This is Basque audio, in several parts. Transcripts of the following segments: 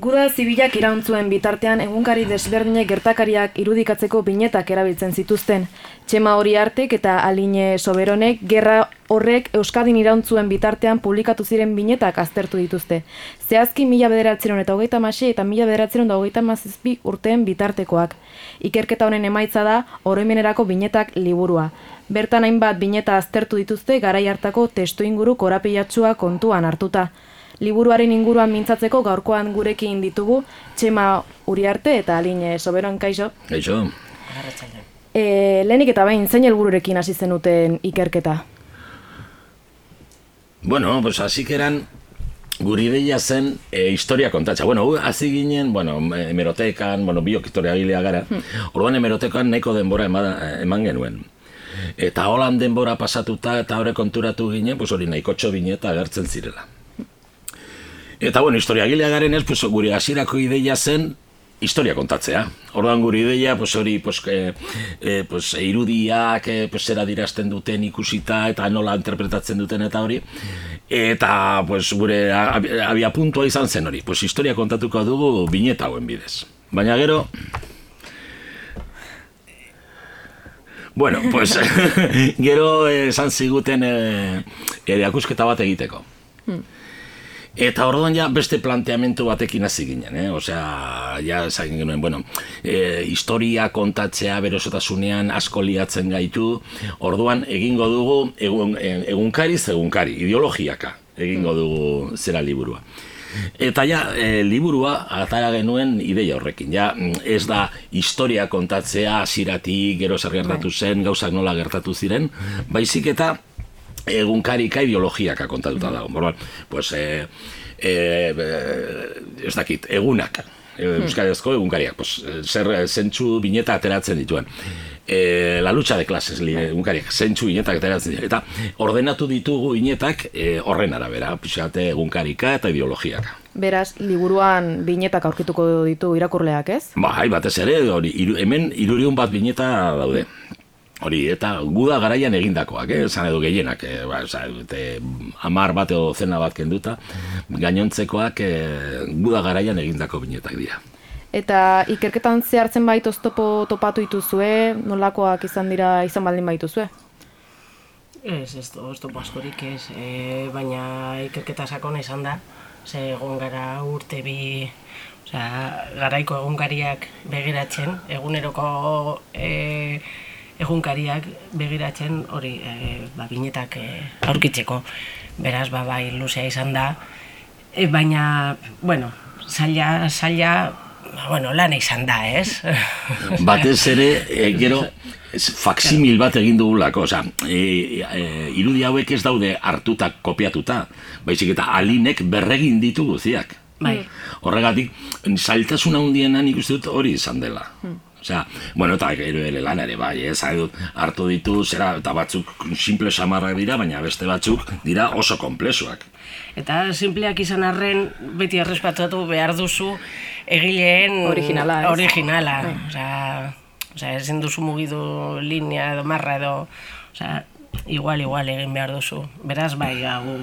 Guda zibilak irauntzuen bitartean egunkari desberdinek gertakariak irudikatzeko binetak erabiltzen zituzten. Txema hori artek eta aline soberonek gerra horrek Euskadin irauntzuen bitartean publikatu ziren binetak aztertu dituzte. Zehazki mila bederatzen eta hogeita masi eta mila bederatzen da hogeita mazizpi urteen bitartekoak. Ikerketa honen emaitza da oroimenerako binetak liburua. Bertan hainbat bineta aztertu dituzte garai hartako testu inguru korapilatsua kontuan hartuta liburuaren inguruan mintzatzeko gaurkoan gurekin ditugu Txema Uriarte eta Aline Soberon Kaixo. Kaixo. E, lehenik eta bain, zein helbururekin hasi zenuten ikerketa? Bueno, pues hasi keran guri deia zen e, historia kontatza. Bueno, hasi ginen, bueno, hemerotekan, bueno, biok historia gilea gara. Hmm. Orduan hemerotekan nahiko denbora eman genuen. Eta holan denbora pasatuta eta hori konturatu ginen, pues hori nahiko txobineta agertzen zirela. Eta bueno, historia gilea garen ez, pues, gure hasierako ideia zen historia kontatzea. Orduan gure ideia, pues, hori, pues, e, e, pues, irudiak, e, pues, zera dirazten duten ikusita, eta nola interpretatzen duten eta hori. Eta, pues, gure abia puntua izan zen hori. Pues, historia kontatuko dugu bineta hauen bidez. Baina gero... Bueno, pues, gero esan ziguten erakusketa bat egiteko. Hmm. Eta orduan ja beste planteamentu batekin hasi ginen, eh? Osea, ja esakin genuen, bueno, e, historia kontatzea berosotasunean asko liatzen gaitu, orduan egingo dugu egun, e, egunkari zegunkari, ideologiaka egingo dugu zera liburua. Eta ja, e, liburua atara genuen ideia horrekin. Ja, ez da historia kontatzea hasiratik gero zer gertatu bai. zen, gauzak nola gertatu ziren, baizik eta egunkarika ideologiaka kontatuta dago. Borban, pues, e, e, ez dakit, egunak, hmm. euskarazko egunkariak, pues, zer zentsu bineta ateratzen dituen. E, la lucha de clases, li, egunkariak, zentsu binetak ateratzen dituen. Eta ordenatu ditugu binetak e, horren arabera, pixate egunkarika eta ideologiaka. Beraz, liburuan binetak aurkituko ditu irakurleak, ez? Ba, hai, batez ere, hori, iru, hemen irurion bat bineta daude. Hori, eta guda garaian egindakoak, eh? zan edo gehienak, eh? ba, amar bat edo zena bat kenduta, gainontzekoak eh, guda garaian egindako binetak dira. Eta ikerketan zehartzen bait oztopo topatu dituzue, nolakoak izan dira izan baldin baituzue? Ez, ez, oztopo askorik ez, e, baina ikerketa sakona izan da, ze egon gara urte bi, oza, garaiko egungariak begiratzen, eguneroko... E, egunkariak begiratzen hori e, ba, binetak e, aurkitzeko. Beraz, ba, bai, luzea izan da. E, baina, bueno, zaila, zaila, ba, bueno, lan izan da, ez? Batez ere, e, gero, faksimil bat egin dugulako, oza, e, e, irudi hauek ez daude hartuta, kopiatuta, baizik eta alinek berregin ditu guziak. Bai. Horregatik, zailtasuna hundienan ikusten dut hori izan dela. Hmm. Osea, bueno, eta gero ere lan ere bai, ez, hartu ditu, zera, eta batzuk simple samarrak dira, baina beste batzuk dira oso komplexuak. Eta simpleak izan arren, beti errespatatu behar duzu egileen originala. originala. Bai. Osea, osea, ezin duzu mugidu linea edo marra edo, osea, igual, igual egin behar duzu. Beraz, bai, hau,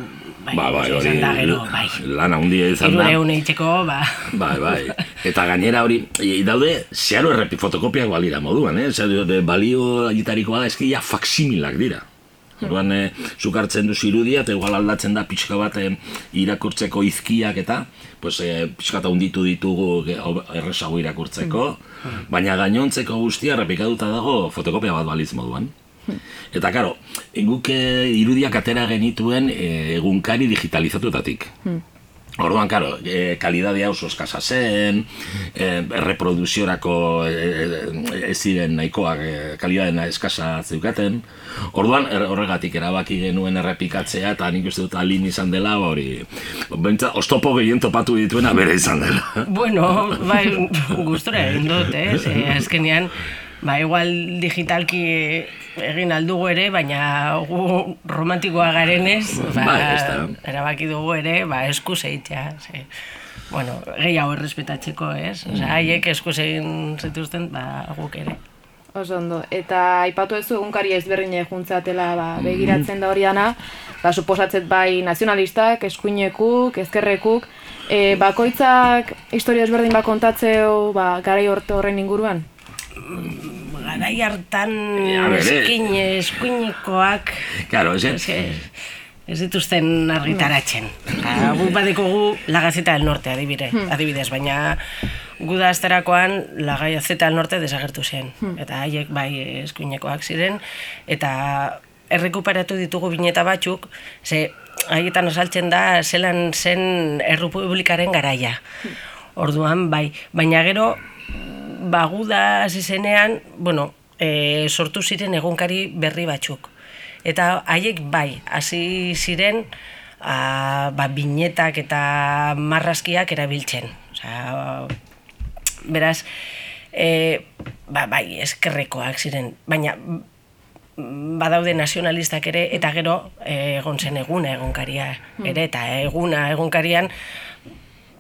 bai, ba, bai, hori, da, gero, bai. Lan handia izan da. Irure eitzeko, ba. Bai, bai. Eta gainera hori, daude, zeharo errepi fotokopiak balira moduan, eh? Zer, de, balio agitarikoa da, eski ja faksimilak dira. Orduan, eh, zukartzen duzu irudia, eta igual aldatzen da pixka bat eh, irakurtzeko izkiak eta pues, eh, pixka eta unditu ditugu erresago irakurtzeko, mm. baina gainontzeko guztia errepikaduta dago fotokopia bat baliz moduan. Eta karo, guk eh, irudiak atera genituen e, egunkari digitalizatuetatik. Hmm. Orduan, karo, e, kalidadea oso eskasa zen, e, reproduziorako ez ziren nahikoak e, kalidadena eskasa zeukaten. Orduan, er, horregatik erabaki genuen errepikatzea, eta nik uste dut alin izan dela, hori, bentsa, ostopo gehien topatu dituena bere izan dela. Bueno, bai, gustura egin dut, eh? Azkenean, ba, igual digitalki egin aldugu ere, baina gu romantikoa garenez, ba, ba erabaki dugu ere, ba, esku zeitzea. Ze. Bueno, gehiago errespetatzeko, ez? Osa, mm. haiek esku egin zituzten, ba, guk ere. Oso ondo. Eta aipatu ez egunkari ezberdine juntzatela ba, mm. begiratzen da hori dana, ba, suposatzet bai nazionalistak, eskuinekuk, ezkerrekuk, E, bakoitzak historia ezberdin bat kontatzeo ba, garai horte horren inguruan? Garai hartan ber, eh. eskin eskuinekoak Claro, ese, ez, ez dituzten argitaratzen. Eta Gu badekogu la Gaceta del Norte adibide, adibidez, baina gu da asterakoan la Gaceta del Norte desagertu zen. Eta haiek bai eskuinekoak ziren eta errekuperatu ditugu bineta batzuk, ze haietan azaltzen da zelan zen errepublikaren garaia. Orduan, bai, baina gero baguda hasi zenean, bueno, e, sortu ziren egunkari berri batzuk. Eta haiek bai, hasi ziren a, ba, binetak eta marrazkiak erabiltzen. Osea, beraz, e, ba, bai, eskerrekoak ziren, baina badaude nazionalistak ere, eta gero e, egon zen eguna egunkaria ere, eta eguna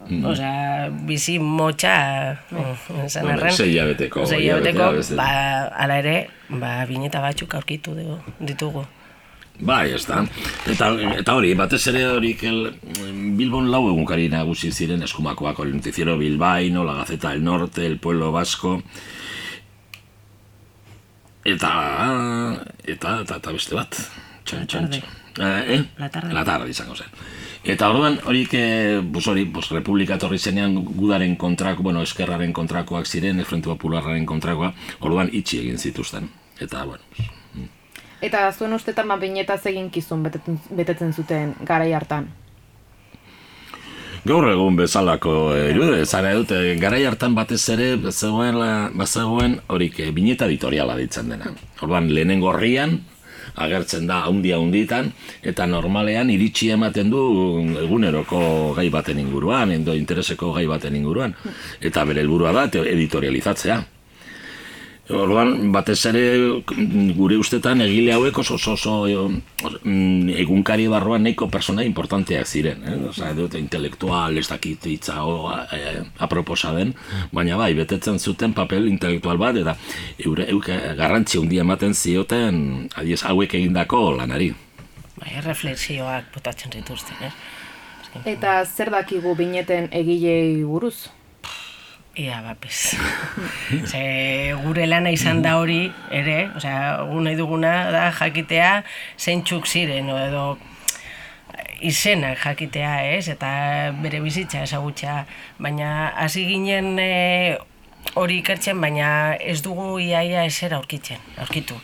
egunkarian Osea, bizi motxa, esan Hombre, arren. Sei hilabete hilabeteko, beste. ba, ala ere, ba, bineta batzuk aurkitu dugu, ditugu. Bai, ez da. Eta, eta hori, batez ere hori el, Bilbon lau egunkari nagusi ziren eskumakoak, el noticiero bilbaino, la Gaceta del Norte, el Pueblo Vasco, eta, eta, eta, eta beste bat. Txan, txan, txan. Eh, eh? La tarde. La tarde izango zen. Eta orduan horik, eh, pues hori, pues, Republika etorri zenean gudaren kontrako, bueno, eskerraren kontrakoak ziren, Frente Popularraren kontrakoa, orduan itxi egin zituzten. Eta, bueno, pues, Eta zuen ustetan ba, binetaz egin kizun betetzen, betetzen zuten garai hartan. Gaur egun bezalako irude, zara dute, garai hartan batez ere, bazegoen, bazegoen horik, eh, bineta editoriala ditzen dena. Orduan, lehenengo horrian, agertzen da handia hunditan, eta normalean iritsi ematen du eguneroko gai baten inguruan, endo intereseko gai baten inguruan, eta bere helburua da editorializatzea. Orduan, batez ere gure ustetan egile hauek oso oso, oso mm, egunkari barruan nahiko persona importanteak ziren, eh? Osea, dut intelektual, ez dakit hitza o, eh, aproposa den, baina bai, betetzen zuten papel intelektual bat, eta eure, euk garrantzi handia ematen zioten, adiez, hauek egindako lanari. Bai, reflexioak botatzen zituzten, ez? Eta zer dakigu bineten egilei buruz? Ia, bapes. Ze, gure lana izan da hori, ere, osea, gu nahi duguna da jakitea zeintzuk ziren, edo izenak jakitea, ez? Eta bere bizitza ezagutza, baina hasi ginen e, hori ikertzen, baina ez dugu iaia ezer aurkitzen, aurkitu.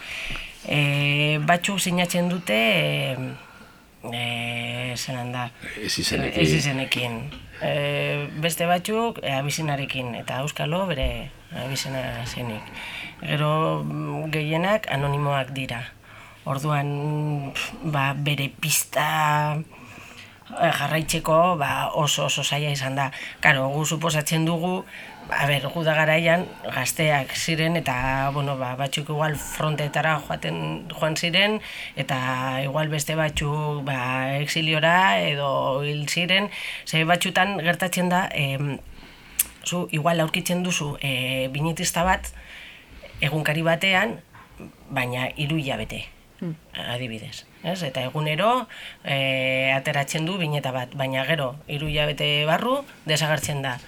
E, batzuk sinatzen dute, e, e, zelan da, Ez izenekin. Ez izenekin. E, beste batzuk e, abizinarekin, eta Euskalo bere abizena zenik. Gero mm, gehienak anonimoak dira. Orduan, pf, ba, bere pista e, jarraitzeko ba, oso oso zaila izan da. Karo, gu suposatzen dugu, a ber, gu da garaian gazteak ziren eta bueno, ba, batzuk igual frontetara joaten joan ziren eta igual beste batzuk ba, exiliora edo hil ziren. Ze batzutan gertatzen da, em, zu igual aurkitzen duzu e, binetista bat egunkari batean, baina hiru hilabete adibidez. Ez? Eta egunero e, ateratzen du bineta bat, baina gero hiru hilabete barru desagertzen da.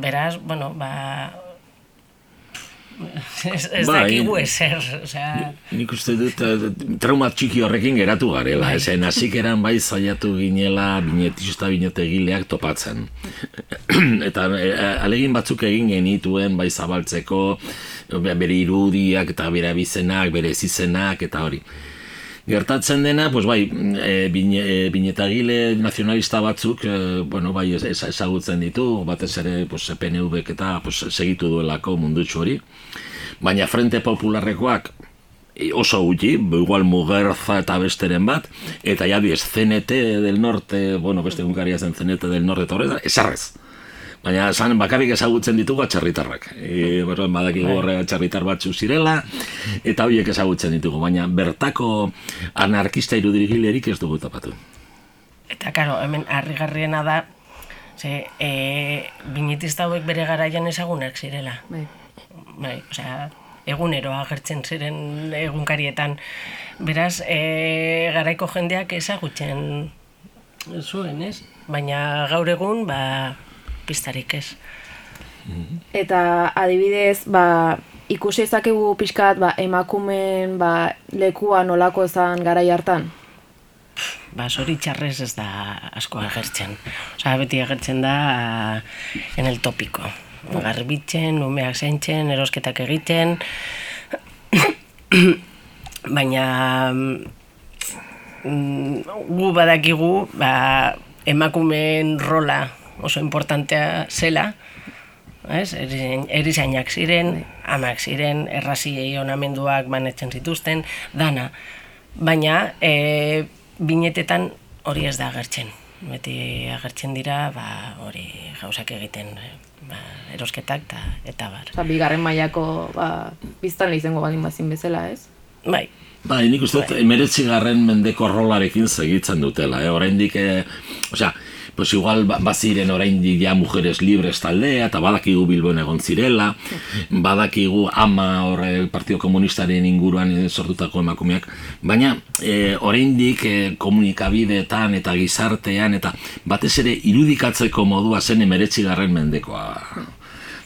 Beraz, bueno, ba... Ez, ez Bai. dakigu ezer, osea... Nik uste dut eh, trauma txiki horrekin geratu garela, Bai. esen hasik eran bai zaiatu ginela binetista binetegileak topatzen. eta eh, alegin batzuk egin genituen bai zabaltzeko be- bere irudiak eta bere abizenak, bere ezizenak eta hori. Gertatzen dena, pues bai, e, bine, e, binetagile nazionalista batzuk, e, bueno, bai, ez- ez- ezagutzen ditu, batez ere, pues, PNV-ek eta pues, segitu duelako mundutxo hori. Baina Frente Popularrekoak oso gutxi, igual Mugerza eta besteren bat, eta ja diez, CNT del Norte, bueno, beste egunkaria zen CNT del Norte eta horretan, esarrez. Baina esan bakarrik ezagutzen ditugu atxarritarrak. E, bueno, badakigu horre atxarritar batzu zirela, eta horiek ezagutzen ditugu, baina bertako anarkista irudigilerik ez dugu tapatu. Eta, karo, hemen harrigarriena da, ze, e, binetista hauek bere garaian ezagunak zirela. Bai. bai, osea, egunero agertzen ziren egunkarietan. Beraz, e, garaiko jendeak ezagutzen zuen, ez? Baina gaur egun, ba, pistarik ez. Eta adibidez, ba, ikusi ezakegu pixkat ba, emakumen ba, lekua nolako ezan garai hartan? Ba, zoritxarrez ez da asko agertzen. Osa, beti agertzen da en el topiko. Garbitzen, umeak zaintzen, erosketak egiten. Baina mm, gu badakigu ba, emakumeen rola oso importantea zela, ez? Erizain- Erizainak ziren, amak ziren, erraziei onamenduak banetzen zituzten, dana. Baina, e, binetetan hori ez da agertzen. Beti agertzen dira, ba, hori gauzak egiten, e, ba, erosketak eta, eta bar. Osa, bigarren mailako ba, biztan izango baldin bazin bezala, ez? Bai, Bai, nik uste dut, emeretzi garren mendeko rolarekin segitzen dutela, eh? oraindik, eh, osea, pues igual ba- baziren oraindik ja mujeres libres taldea, eta badakigu Bilbon egon zirela, badakigu ama horre Partido Komunistaren inguruan eh, sortutako emakumeak, baina eh, oraindik eh, komunikabideetan eta gizartean, eta batez ere irudikatzeko modua zen emeretzi garren mendekoa.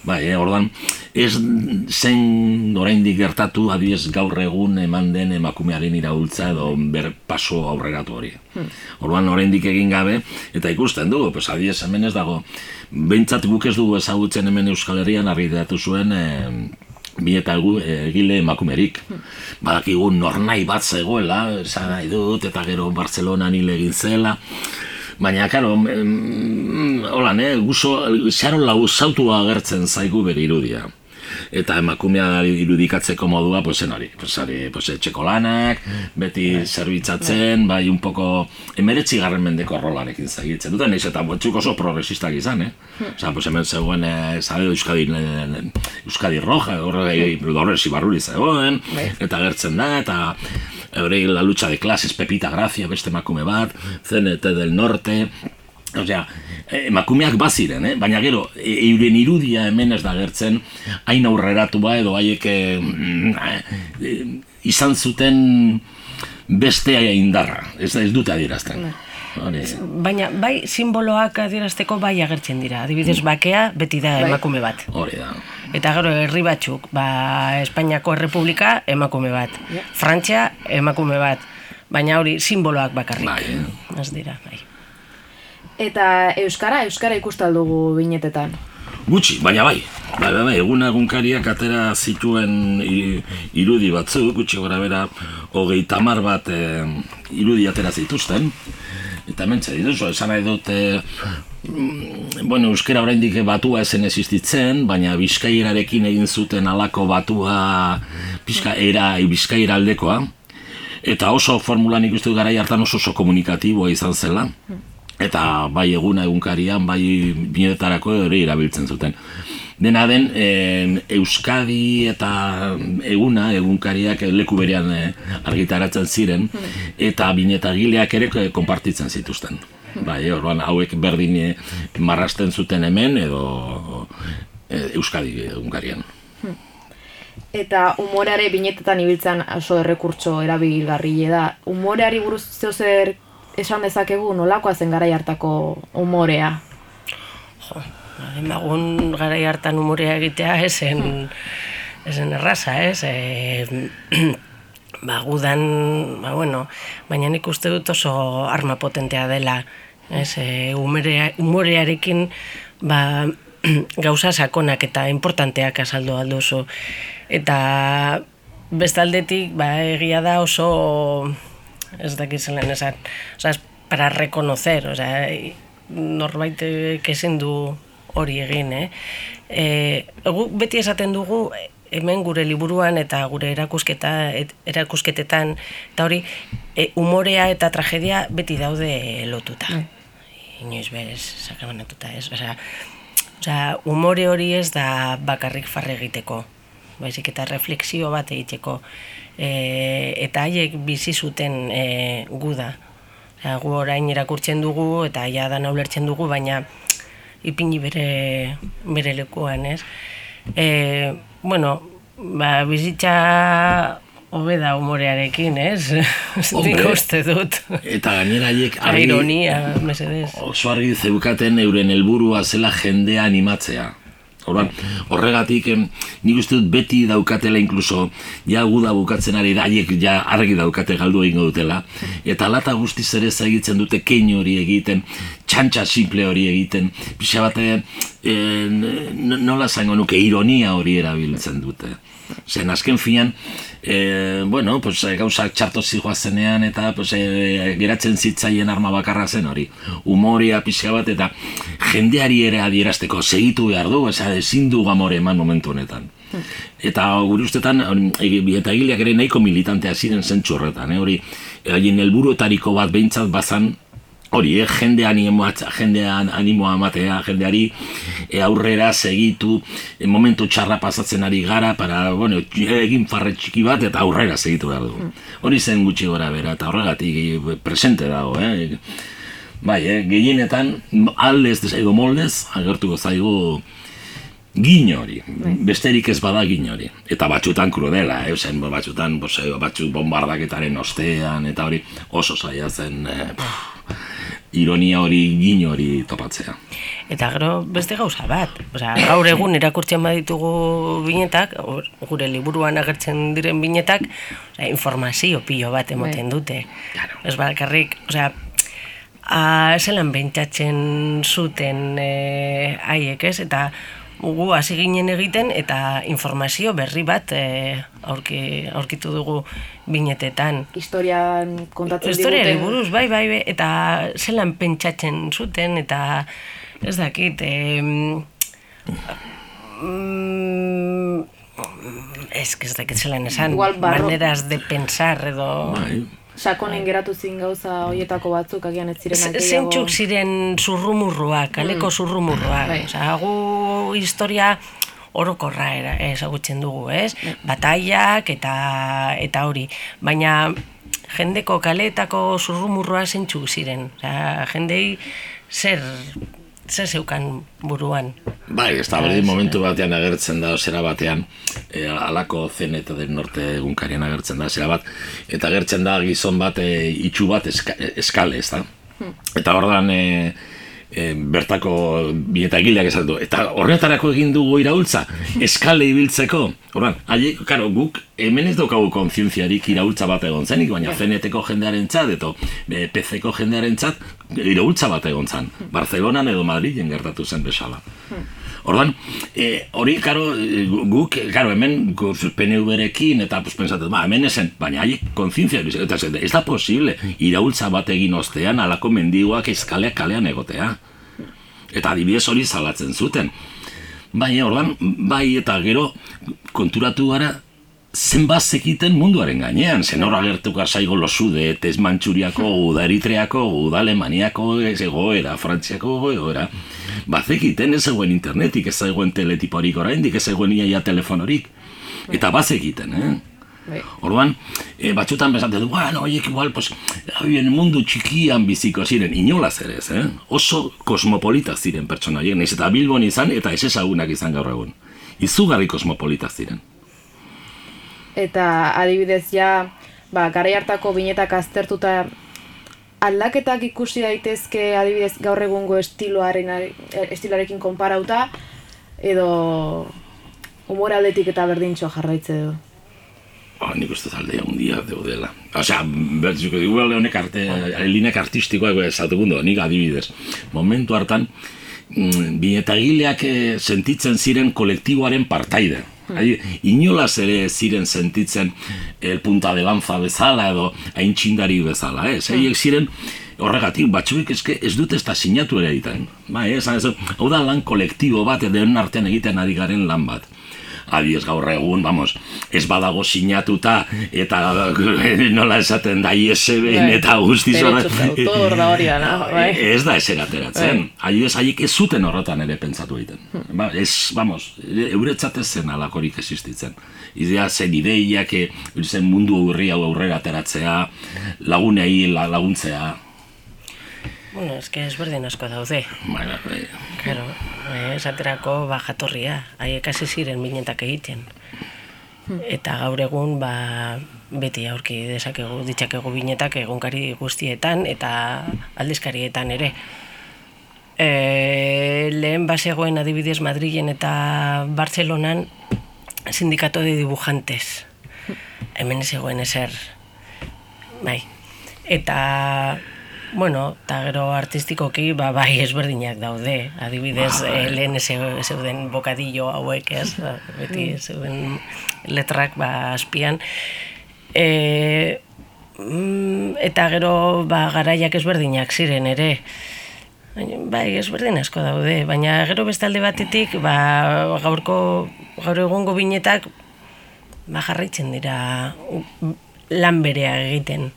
Bai, eh, orduan, ez zen oraindik gertatu adibidez gaur egun eman den emakumearen iraultza edo ber paso aurreratu hori. Orduan oraindik egin gabe eta ikusten dugu, pues adibidez hemen ez dago behintzat guk ez dugu ezagutzen hemen Euskal Herrian argitaratu zuen eh, bi eta egu, egile emakumerik. Badakigu nornai bat zegoela, esan nahi dut, eta gero Bartzelonan hil egin zela. Baina, karo, em, holan, eh, guzo, xaron lau agertzen zaigu bere irudia. Eta emakumea irudikatzeko modua, pues, zen hori, pues, hori, pues, etxeko lanak, beti zerbitzatzen, bai, un poco, emeretzi garren mendeko rolarekin zagitzen duten, naiz eta botxuk oso progresistak izan, eh? Osa, pues, hemen zegoen, eh, zade, Euskadi, eh, Euskadi Roja, horre, horre, zibarruri zegoen, eta gertzen da, eta hori la lucha de clases, Pepita Gracia, beste emakume bat, CNT del Norte, Osea, eh, emakumeak baziren, eh? baina gero, e- euren irudia hemen ez da gertzen, hain aurreratua edo haiek eh, mm, eh, izan zuten beste indarra, ez, ez dute adierazten. Hori, baina bai simboloak adierazteko bai agertzen dira. Adibidez, bakea beti da emakume bat. hori da. Eta gero herri batzuk, ba, Espainiako Errepublika emakume bat, Frantzia emakume bat, baina hori simboloak bakarrik. Bai. Ez dira, bai. Eta Euskara, Euskara ikustal dugu binetetan. Gutxi, baina bai. Bai, bai, bai, egun egunkariak atera zituen irudi batzuk, gutxi gora bera, hogei tamar bat eh, irudi atera zituzten. Eta mentze dituzu, esan nahi dut, mm, bueno, euskera oraindik batua esen existitzen, baina bizkairarekin egin zuten alako batua pizka era bizkaira aldekoa. Eta oso formulan ikustu garai hartan oso oso komunikatiboa izan zela. Eta bai eguna egunkarian, bai binetarako ere erabiltzen zuten. Dena den, eh, Euskadi eta eguna egunkariak leku berean eh, argitaratzen ziren, eta binetagileak ere eh, konpartitzen zituzten. Bai, orduan hauek berdin eh, marrasten zuten hemen edo eh, Euskadi egunkarian. Eta umoreare binetetan ibiltzen oso errekurtso erabilgarrile da. Umoreari buruz zeo zer esan dezakegu nolakoa zen garai hartako umorea. Jo, emagun garai hartan umorea egitea esen, esen erraza, ez? E, ba, gudan, ba, bueno, baina nik uste dut oso arma potentea dela, ez? E, umorea, umorearekin, ba, gauza sakonak eta importanteak azaldu alduzu. Eta bestaldetik, ba, egia da oso, ez dakit zelan esan, oza, es para reconocer, oza, norbait ezin du hori egin, eh? E, beti esaten dugu hemen gure liburuan eta gure erakusketa et, erakusketetan eta hori e, umorea eta tragedia beti daude lotuta. Inoiz berez sakabanatuta, ez? Osea, osea, umore hori ez da bakarrik farre egiteko, baizik eta refleksio bat egiteko. E, eta haiek bizi zuten e, gu da. Osea, gu orain irakurtzen dugu eta ja da ulertzen dugu, baina ipini bere, bere lekuan, ez? E, bueno, ba, bizitza hobe da humorearekin, ez? Nik uste dut. Eta gainera haiek argi- Ironia, mesedez. oso argi zeukaten euren helburua zela jendea animatzea. Orduan, horregatik nik uste dut beti daukatela inkluso ja guda bukatzen ari da haiek ja argi daukate galdu egingo dutela. Eta lata guztiz ere egitzen dute kein hori egiten txantxa simple hori egiten pixa bate e, nola zango nuke ironia hori erabiltzen dute Zen azken finan, e, bueno, pues, eh, gauzak txarto zijoa zenean eta pues, e, geratzen zitzaien arma bakarra zen hori. Humoria pixka bat eta jendeari ere adierazteko segitu behar du, eza ezin du gamore eman momentu honetan. Eta gure ustetan, eta egileak ere nahiko militantea ziren zentsu horretan, eh? hori, haien helburuetariko bat behintzat bazan, hori, eh, jende animoa, jendean animoa ematea, jendeari e, aurrera segitu, e, momentu txarra pasatzen ari gara, para, bueno, egin farre txiki bat eta aurrera segitu behar du. Hori zen gutxi gora bera, eta horregatik eh, presente dago, eh? Bai, eh, gehienetan, aldez, edo moldez, agertuko zaigu gino hori, besterik ez bada gino hori. Eta batxutan krudela, eh? zen eh, batzuk bombardaketaren ostean, eta hori oso zaila zen, eh, pff, ironia hori, gino hori topatzea. Eta gero beste gauza bat. Osea, gaur egun irakurtzen baditugu binetak, gure liburuan agertzen diren binetak, osea, informazio pilo bat emoten dute. Claro. Ez bakarrik, osea, a, zelan bentsatzen zuten e, haiek ez, eta gu hasi ginen egiten eta informazio berri bat e, aurki, aurkitu dugu binetetan. Historian kontatzen Historiari diguten. buruz, bai, bai, bai, eta zelan pentsatzen zuten, eta ez dakit, em, mm, ez, ez dakit zelan esan, Igual maneras de pensar edo... Bai, Sakonen geratu zin gauza hoietako batzuk agian ez zirenak Z- Zeintzuk ziren zurrumurruak, kaleko zurrumurruak. Bai. Osea, gu historia orokorra era, ezagutzen dugu, ez? Bataiak eta eta hori. Baina jendeko kaleetako zurrumurroa zeintzuk ziren. Osea, jendei zer zer zeukan buruan. Bai, ez da berdin momentu batean agertzen da, zera batean, e, alako zen eta del norte egunkarian agertzen da, zera bat, eta agertzen da gizon bat e, itxu bat eska, eskale, ez da? Eta hordan e, e, bertako bieta egileak esan du, eta horretarako egin dugu iraultza, eskale ibiltzeko. Ordan, haiek, karo, guk hemen ez daukagu kontzientziarik iraultza bat egon zenik, baina zeneteko jendearen txat, eto PC-ko jendearen txat, iraultza bat egon zen. Barcelonan edo Madrilen gertatu zen bezala. Ordan, e, hori, karo, e, guk, karo, hemen PNV-rekin, eta pues, pensatzen, ba, hemen esen, baina haiek kontzientzia, eta ez da posible, iraultza bat egin ostean, alako mendigoak eskaleak kalean egotea. Eta adibidez hori salatzen zuten. Bai, ordan, bai eta gero konturatu gara zenbat zekiten munduaren gainean, zen hor agertuko zaigo losude, ez Mantxuriako, uda Eritreako, uda Alemaniako, ez egoera, Frantziako egoera. Ba, zekiten ez zegoen internetik, ez zegoen teletiporik oraindik, ez zegoen iaia telefonorik. Eta bazekiten, eh? Bai. Orduan, e, batzutan bezaten du, bueno, oiek igual, pues, habien mundu txikian biziko ziren, inolaz ere ez, eh? Oso kosmopolita ziren pertsona horiek, nahiz eta Bilbon izan, eta ez ezagunak izan gaur egun. Izugarri kosmopolita ziren. Eta adibidez ja, ba, garai hartako binetak aztertuta aldaketak ikusi daitezke adibidez gaur egungo estiloaren estiloarekin konparauta edo humor aldetik eta berdintxo jarraitze du. Ba, nik uste aldea handia daudela. Osea, bertzuko igual honek arte, linek artistikoak esatugundo, nik adibidez. Momentu hartan, mm, binetagileak eh, sentitzen ziren kolektiboaren partaide. Hai, inolaz ere ziren sentitzen el punta de lanza bezala edo aintzindari bezala, ez? Haiek ziren horregatik batzuek eske ez dute ez da sinatu ere egiten. Bai, esan ez, hau da lan kolektibo bat edo artean egiten ari garen lan bat. Adiez gaur egun, vamos, ez badago sinatuta eta nola esaten da ISB Bai. eta guztiz da hori bai. Ez da eser ateratzen. Adibidez, haiek ez zuten horretan ere pentsatu egiten. Ba, ez, vamos, euretzat ez zen alakorik existitzen. Idea zen ideiak, eh, zen mundu urri hau aurrera ateratzea, lagunei la, laguntzea. Bueno, ez que ezberdin asko daude. Baina, eh, Claro, eh, esaterako bajatorria, haiek hasi ziren binetak egiten. eta gaur egun ba, beti aurki dezakegu ditzakegu binetak egunkari guztietan eta aldizkarietan ere. E, lehen basegoen adibidez Madrilen eta Bartzelonan sindikato de dibujantes. Hemen zegoen ezer. Bai. Eta Bueno, eta gero artistikoki, ba, bai ezberdinak daude. Adibidez, Bai. eh, lehen ze- zeuden bokadillo hauek, ez? Ba, Beti zeuden letrak, ba, azpian. E, mm, eta gero, ba, garaiak ezberdinak ziren ere. Bai, ezberdin asko daude, baina gero beste alde batetik, ba, gaurko, gaur egungo binetak, ba, jarraitzen dira lan berea egiten.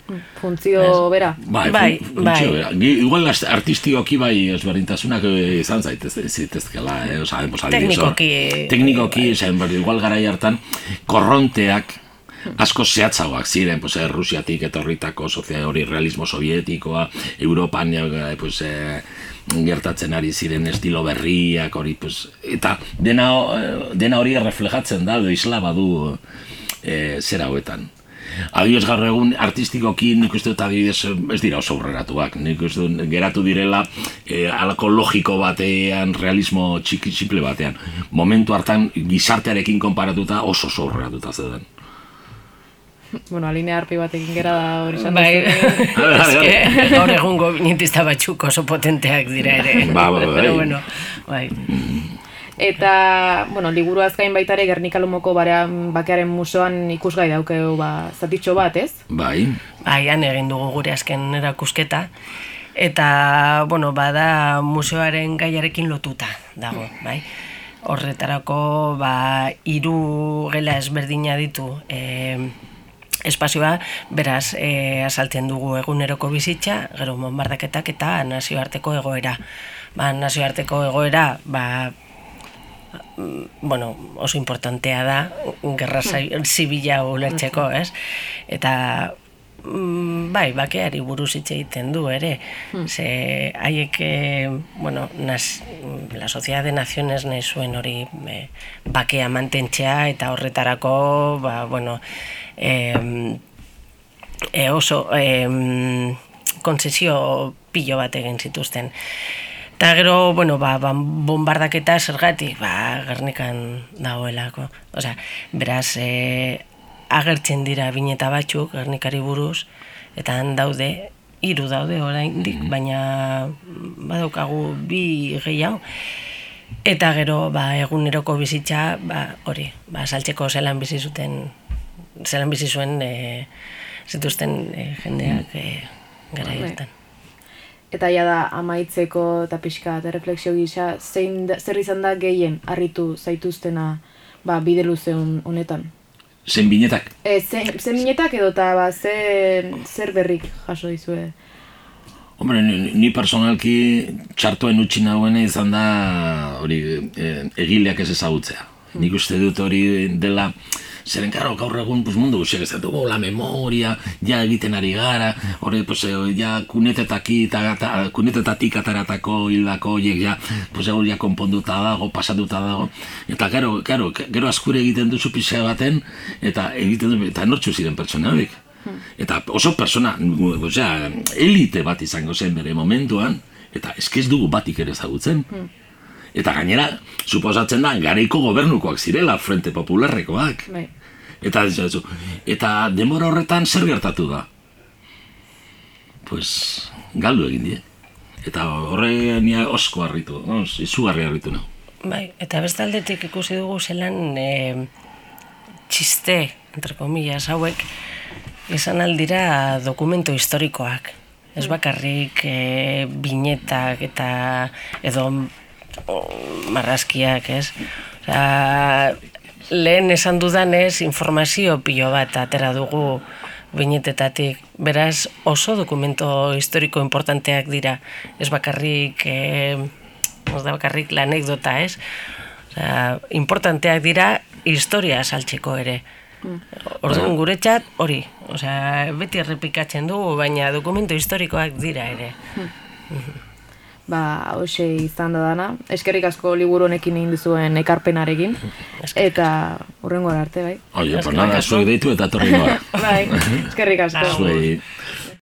Funtzio bera. Bai, Bai, fun- bai. bera. Igual az- artistikoki bai ezberdintasunak eh, izan zaitez, zitezkela, eh? Osa, pues, adibidez, hor- Teknikoki, Teknikoki, esan, bai, igual garai hartan, korronteak asko zehatzagoak ziren, pues, eh, Rusiatik etorritako sozia hori realismo sovietikoa, Europan eh, pues, eh, gertatzen ari ziren estilo berriak hori, pues, eta dena, eh, dena hori reflejatzen da, edo isla badu eh, zera hauetan. Adibidez gaur egun artistikoki nik uste dut adibidez ez dira oso aurreratuak. Nik uste dut geratu direla eh, alako logiko batean, realismo txiki simple batean. Momentu hartan gizartearekin konparatuta oso oso aurreratuta zeuden. Bueno, alinea arpi batekin gera da hori izan Bai, eske gaur egungo binetista batzuk oso potenteak dira ere. Ba, ba, bai. Pero bueno, bai. Eta, bueno, liburu azkain baita ere Gernika Lumoko barean, bakearen museoan ikusgai daukeu ba, zatitxo bat, ez? Bai, Bai, han egin dugu gure azken erakusketa. Eta, bueno, bada museoaren gaiarekin lotuta dago, bai. Horretarako, ba, hiru gela ezberdina ditu e, espazioa, beraz, e, azaltzen dugu eguneroko bizitza, gero monbardaketak eta nazioarteko egoera. Ba, nazioarteko egoera, ba, bueno, oso importantea da gerra zibila ulertzeko, ez? Eta mm, bai, bakeari buruz hitz egiten du ere. Ze haiek eh, bueno, nas, la Sociedad de Naciones nahi zuen hori eh, bakea mantentzea eta horretarako, ba, bueno, em, e, oso em, konzesio pilo bat egin zituzten. Eta gero, bueno, ba, ba, bombardaketa zergatik, ba, Gernikan dagoelako. Osea, beraz, e, agertzen dira bineta batzuk Gernikari buruz, eta han daude, hiru daude oraindik, baina badaukagu bi gehiago. Eta gero, ba, eguneroko bizitza, ba, hori, ba, saltzeko zelan bizi zuten, zelan bizi zuen e, zituzten e, jendeak e, gara hartan. Eta ja da amaitzeko eta pixka eta refleksio gisa, zein da, zer izan da gehien harritu zaituztena ba, bide luze hon- honetan? zen binetak. E, ze, ze minetak edo eta ba, ze, zer berrik jaso dizue? Hombre, ni, ni personalki txartoen utzi nahuena izan da hori eh, egileak ez ezagutzea. Nik uste dut hori dela, zeren karo, gaur egun pues, mundu guziak ez dugu, la memoria, ja egiten ari gara, hori, pues, eh, ja kunetetaki, ta, ta, kunetetatik ataratako hildako horiek, ja, pues, hori ja konponduta dago, pasatuta dago, eta gero, gero, gero askure egiten duzu pixka baten, eta egiten du, eta nortzu ziren pertsona horiek. Eta oso persona, osea, elite bat izango zen bere momentuan, eta eskez dugu batik ere ezagutzen. Eta gainera, suposatzen da, garaiko gobernukoak zirela, Frente Popularrekoak. Bai. Eta, eta demora horretan zer gertatu da? Pues, galdu egin die. Eta horre nia osko harritu, os, izugarri harritu nau. Bai, eta bestaldetik ikusi dugu zelan e, txiste, entre comillas, hauek, izan aldira dokumento historikoak. Ez bakarrik e, binetak eta edo marrazkiak, ez? Osea, lehen esan dudanez informazio pilo bat atera dugu binetetatik. Beraz, oso dokumento historiko importanteak dira. Ez bakarrik, e, ez da bakarrik la anekdota, ez? Osea, importanteak dira historia saltzeko ere. Orduan guretzat hori, osea, beti errepikatzen dugu, baina dokumento historikoak dira ere. Ba, hoxe izan da dana. Eskerrik asko liburu honekin egin duzuen ekarpenarekin. Eta hurrengo arte, bai. Oie, pues nada, zuek deitu eta torri. Bai, eskerrik asko. Zuei.